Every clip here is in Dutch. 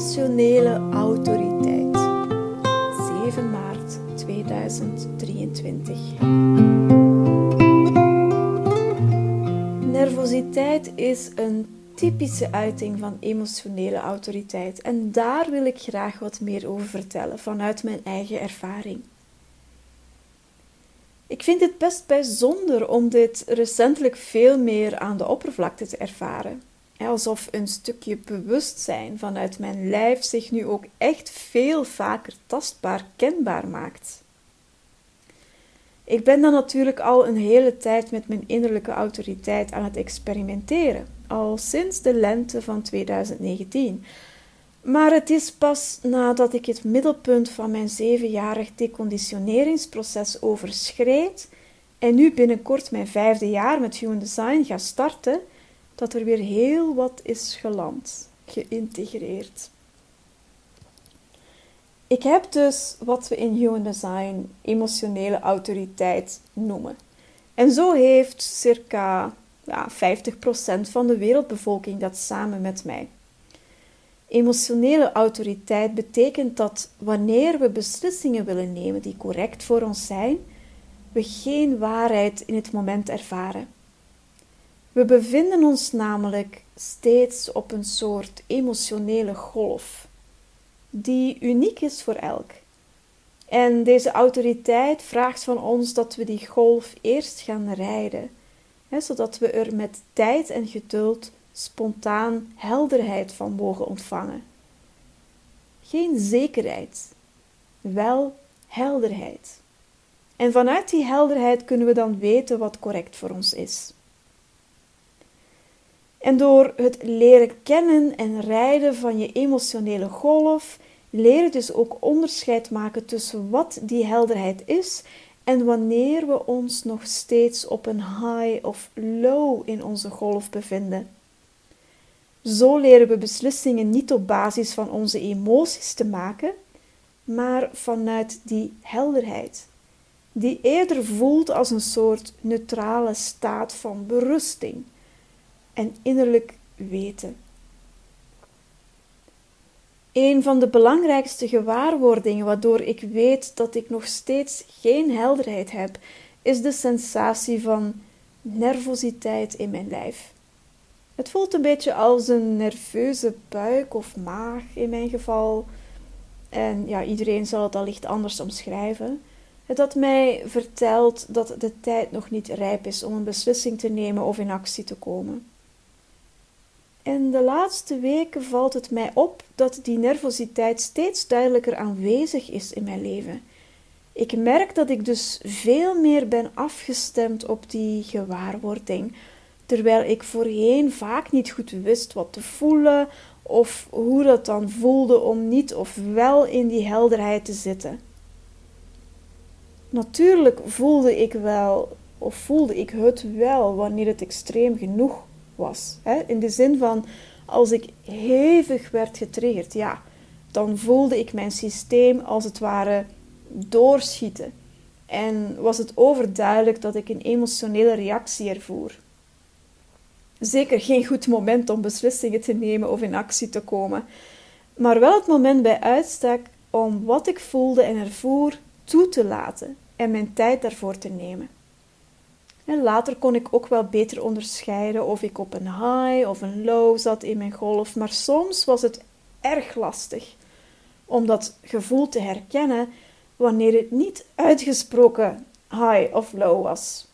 emotionele autoriteit. 7 maart 2023. Nervositeit is een typische uiting van emotionele autoriteit en daar wil ik graag wat meer over vertellen vanuit mijn eigen ervaring. Ik vind het best bijzonder om dit recentelijk veel meer aan de oppervlakte te ervaren. Alsof een stukje bewustzijn vanuit mijn lijf zich nu ook echt veel vaker tastbaar kenbaar maakt. Ik ben dan natuurlijk al een hele tijd met mijn innerlijke autoriteit aan het experimenteren, al sinds de lente van 2019. Maar het is pas nadat ik het middelpunt van mijn zevenjarig deconditioneringsproces overschreed en nu binnenkort mijn vijfde jaar met Human Design ga starten, dat er weer heel wat is geland, geïntegreerd. Ik heb dus wat we in Human Design emotionele autoriteit noemen. En zo heeft circa ja, 50% van de wereldbevolking dat samen met mij. Emotionele autoriteit betekent dat wanneer we beslissingen willen nemen die correct voor ons zijn, we geen waarheid in het moment ervaren. We bevinden ons namelijk steeds op een soort emotionele golf, die uniek is voor elk. En deze autoriteit vraagt van ons dat we die golf eerst gaan rijden, hè, zodat we er met tijd en geduld spontaan helderheid van mogen ontvangen. Geen zekerheid, wel helderheid. En vanuit die helderheid kunnen we dan weten wat correct voor ons is. En door het leren kennen en rijden van je emotionele golf, leer je dus ook onderscheid maken tussen wat die helderheid is en wanneer we ons nog steeds op een high of low in onze golf bevinden. Zo leren we beslissingen niet op basis van onze emoties te maken, maar vanuit die helderheid, die eerder voelt als een soort neutrale staat van berusting en innerlijk weten. Een van de belangrijkste gewaarwordingen waardoor ik weet dat ik nog steeds geen helderheid heb, is de sensatie van nervositeit in mijn lijf. Het voelt een beetje als een nerveuze buik of maag in mijn geval. En ja, iedereen zal het allicht anders omschrijven. Het dat mij vertelt dat de tijd nog niet rijp is om een beslissing te nemen of in actie te komen. En de laatste weken valt het mij op dat die nervositeit steeds duidelijker aanwezig is in mijn leven. Ik merk dat ik dus veel meer ben afgestemd op die gewaarwording, terwijl ik voorheen vaak niet goed wist wat te voelen of hoe dat dan voelde om niet of wel in die helderheid te zitten. Natuurlijk voelde ik wel, of voelde ik het wel wanneer het extreem genoeg was. Hè? In de zin van, als ik hevig werd getriggerd, ja, dan voelde ik mijn systeem als het ware doorschieten. En was het overduidelijk dat ik een emotionele reactie ervoer. Zeker geen goed moment om beslissingen te nemen of in actie te komen, maar wel het moment bij uitstek om wat ik voelde en ervoer toe te laten en mijn tijd daarvoor te nemen. En later kon ik ook wel beter onderscheiden of ik op een high of een low zat in mijn golf, maar soms was het erg lastig om dat gevoel te herkennen wanneer het niet uitgesproken high of low was.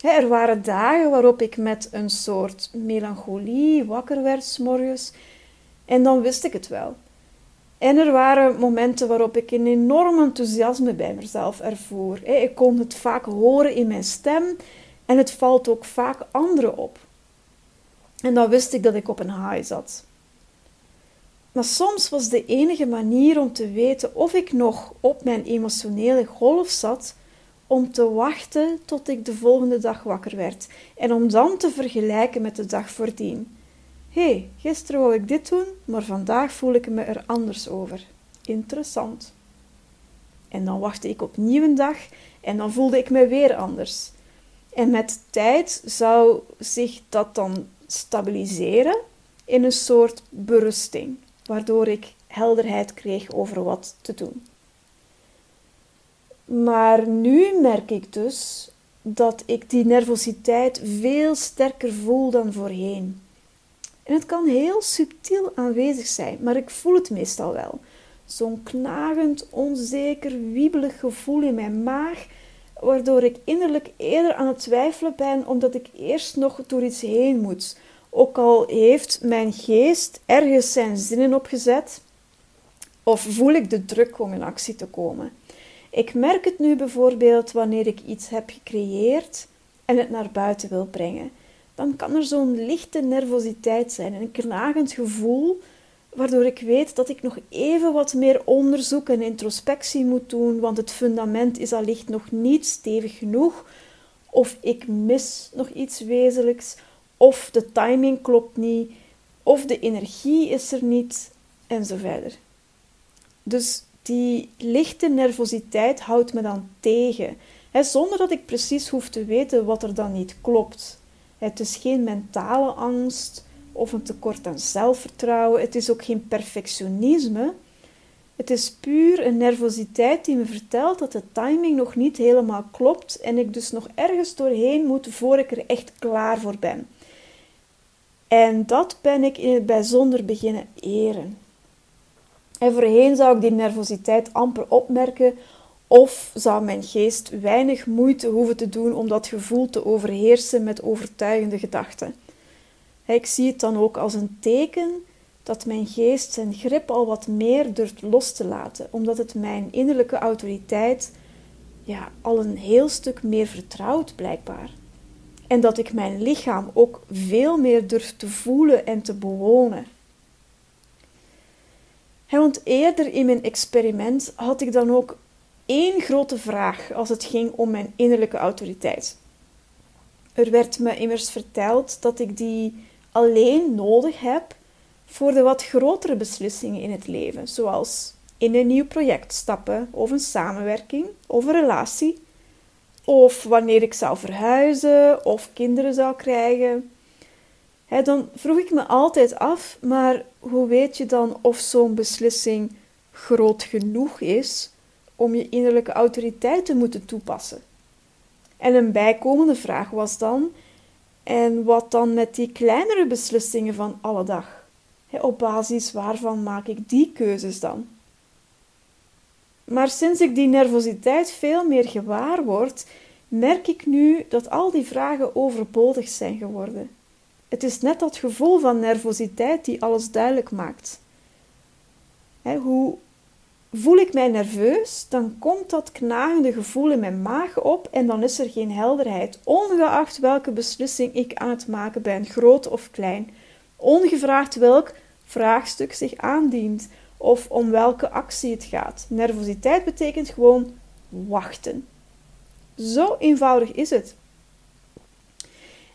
Er waren dagen waarop ik met een soort melancholie wakker werd s'morgens en dan wist ik het wel. En er waren momenten waarop ik een enorm enthousiasme bij mezelf ervoer. Ik kon het vaak horen in mijn stem en het valt ook vaak anderen op. En dan wist ik dat ik op een high zat. Maar soms was de enige manier om te weten of ik nog op mijn emotionele golf zat, om te wachten tot ik de volgende dag wakker werd en om dan te vergelijken met de dag voordien. Hé, hey, gisteren wou ik dit doen, maar vandaag voel ik me er anders over. Interessant. En dan wachtte ik opnieuw een dag en dan voelde ik me weer anders. En met tijd zou zich dat dan stabiliseren in een soort berusting, waardoor ik helderheid kreeg over wat te doen. Maar nu merk ik dus dat ik die nervositeit veel sterker voel dan voorheen. En het kan heel subtiel aanwezig zijn, maar ik voel het meestal wel. Zo'n knagend, onzeker, wiebelig gevoel in mijn maag, waardoor ik innerlijk eerder aan het twijfelen ben omdat ik eerst nog door iets heen moet. Ook al heeft mijn geest ergens zijn zinnen opgezet, of voel ik de druk om in actie te komen. Ik merk het nu bijvoorbeeld wanneer ik iets heb gecreëerd en het naar buiten wil brengen. Dan kan er zo'n lichte nervositeit zijn, een knagend gevoel, waardoor ik weet dat ik nog even wat meer onderzoek en introspectie moet doen, want het fundament is allicht nog niet stevig genoeg, of ik mis nog iets wezenlijks, of de timing klopt niet, of de energie is er niet, en verder. Dus die lichte nervositeit houdt me dan tegen, hè, zonder dat ik precies hoef te weten wat er dan niet klopt. Het is geen mentale angst of een tekort aan zelfvertrouwen, het is ook geen perfectionisme. Het is puur een nervositeit die me vertelt dat de timing nog niet helemaal klopt en ik dus nog ergens doorheen moet voor ik er echt klaar voor ben. En dat ben ik in het bijzonder beginnen eren. En voorheen zou ik die nervositeit amper opmerken of zou mijn geest weinig moeite hoeven te doen om dat gevoel te overheersen met overtuigende gedachten. Ik zie het dan ook als een teken dat mijn geest zijn grip al wat meer durft los te laten, omdat het mijn innerlijke autoriteit ja, al een heel stuk meer vertrouwt, blijkbaar. En dat ik mijn lichaam ook veel meer durf te voelen en te bewonen want eerder in mijn experiment had ik dan ook één grote vraag als het ging om mijn innerlijke autoriteit. Er werd me immers verteld dat ik die alleen nodig heb voor de wat grotere beslissingen in het leven, zoals in een nieuw project stappen, of een samenwerking, of een relatie, of wanneer ik zou verhuizen of kinderen zou krijgen dan vroeg ik me altijd af, maar hoe weet je dan of zo'n beslissing groot genoeg is om je innerlijke autoriteit te moeten toepassen? En een bijkomende vraag was dan: en wat dan met die kleinere beslissingen van alle dag? op basis waarvan maak ik die keuzes dan? Maar sinds ik die nervositeit veel meer gewaar word, merk ik nu dat al die vragen overbodig zijn geworden. Het is net dat gevoel van nervositeit die alles duidelijk maakt. hoe voel ik mij nerveus, dan komt dat knagende gevoel in mijn maag op en dan is er geen helderheid, ongeacht welke beslissing ik aan het maken ben, groot of klein, ongevraagd welk vraagstuk zich aandient of om welke actie het gaat. Nervositeit betekent gewoon wachten. Zo eenvoudig is het.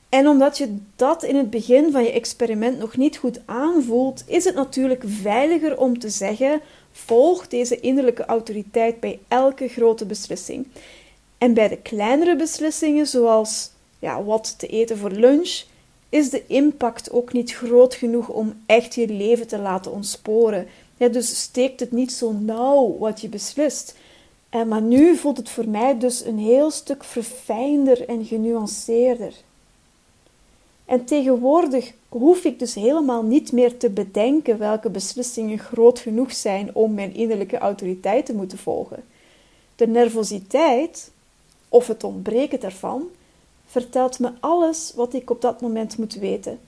En omdat je dat in het begin van je experiment nog niet goed aanvoelt, is het natuurlijk veiliger om te zeggen: volg deze innerlijke autoriteit bij elke grote beslissing. En bij de kleinere beslissingen, zoals ja, wat te eten voor lunch, is de impact ook niet groot genoeg om echt je leven te laten ontsporen. Ja, dus steekt het niet zo nauw wat je beslist. En eh, maar nu voelt het voor mij dus een heel stuk verfijnder en genuanceerder. En tegenwoordig hoef ik dus helemaal niet meer te bedenken welke beslissingen groot genoeg zijn om mijn innerlijke autoriteit te moeten volgen. De nervositeit, of het ontbreken daarvan, vertelt me alles wat ik op dat moment moet weten.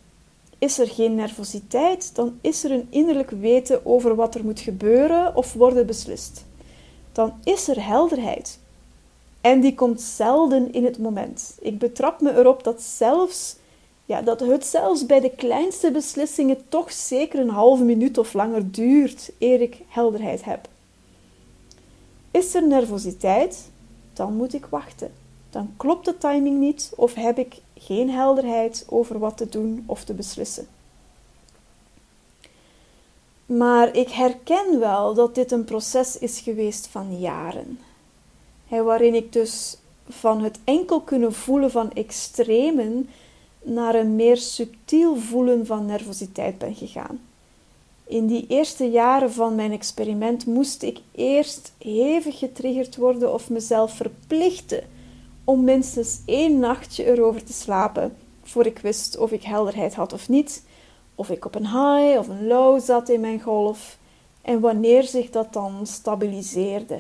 Is er geen nervositeit, dan is er een innerlijk weten over wat er moet gebeuren of worden beslist. Dan is er helderheid. En die komt zelden in het moment. Ik betrap me erop dat zelfs ja, dat het zelfs bij de kleinste beslissingen toch zeker een halve minuut of langer duurt eer ik helderheid heb. Is er nervositeit, dan moet ik wachten. Dan klopt de timing niet of heb ik geen helderheid over wat te doen of te beslissen. Maar ik herken wel dat dit een proces is geweest van jaren, waarin ik dus van het enkel kunnen voelen van extremen naar een meer subtiel voelen van nervositeit ben gegaan. In die eerste jaren van mijn experiment moest ik eerst hevig getriggerd worden of mezelf verplichten om minstens één nachtje erover te slapen, voor ik wist of ik helderheid had of niet, of ik op een high of een low zat in mijn golf en wanneer zich dat dan stabiliseerde.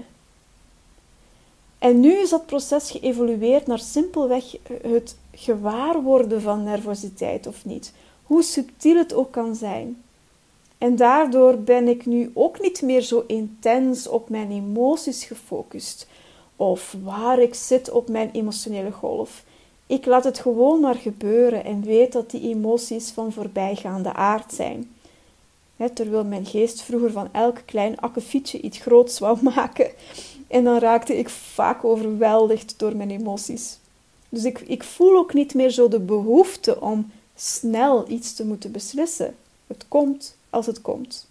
En nu is dat proces geëvolueerd naar simpelweg het gewaarworden van nervositeit of niet, hoe subtiel het ook kan zijn. En daardoor ben ik nu ook niet meer zo intens op mijn emoties gefocust of waar ik zit op mijn emotionele golf. Ik laat het gewoon maar gebeuren en weet dat die emoties van voorbijgaande aard zijn. terwijl mijn geest vroeger van elk klein akkefietje iets groots wou maken. En dan raakte ik vaak overweldigd door mijn emoties. Dus ik, ik voel ook niet meer zo de behoefte om snel iets te moeten beslissen. Het komt als het komt.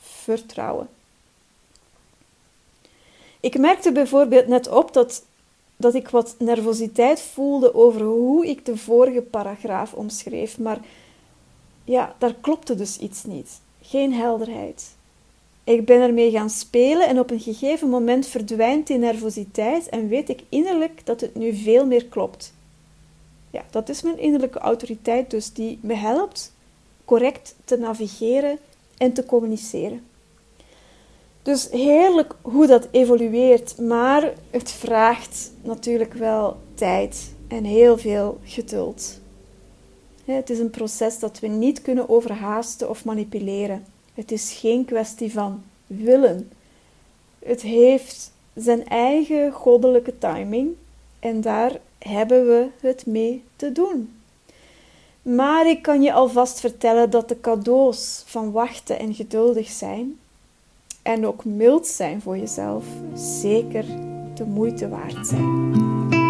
Vertrouwen. Ik merkte bijvoorbeeld net op dat, dat ik wat nervositeit voelde over hoe ik de vorige paragraaf omschreef, maar ja, daar klopte dus iets niet. Geen helderheid. Ik ben ermee gaan spelen en op een gegeven moment verdwijnt die nervositeit en weet ik innerlijk dat het nu veel meer klopt. Ja, dat is mijn innerlijke autoriteit dus die me helpt correct te navigeren en te communiceren. Dus heerlijk hoe dat evolueert, maar het vraagt natuurlijk wel tijd en heel veel geduld. Het is een proces dat we niet kunnen overhaasten of manipuleren. Het is geen kwestie van willen. Het heeft zijn eigen goddelijke timing en daar hebben we het mee te doen. Maar ik kan je alvast vertellen dat de cadeaus van wachten en geduldig zijn en ook mild zijn voor jezelf zeker de moeite waard zijn.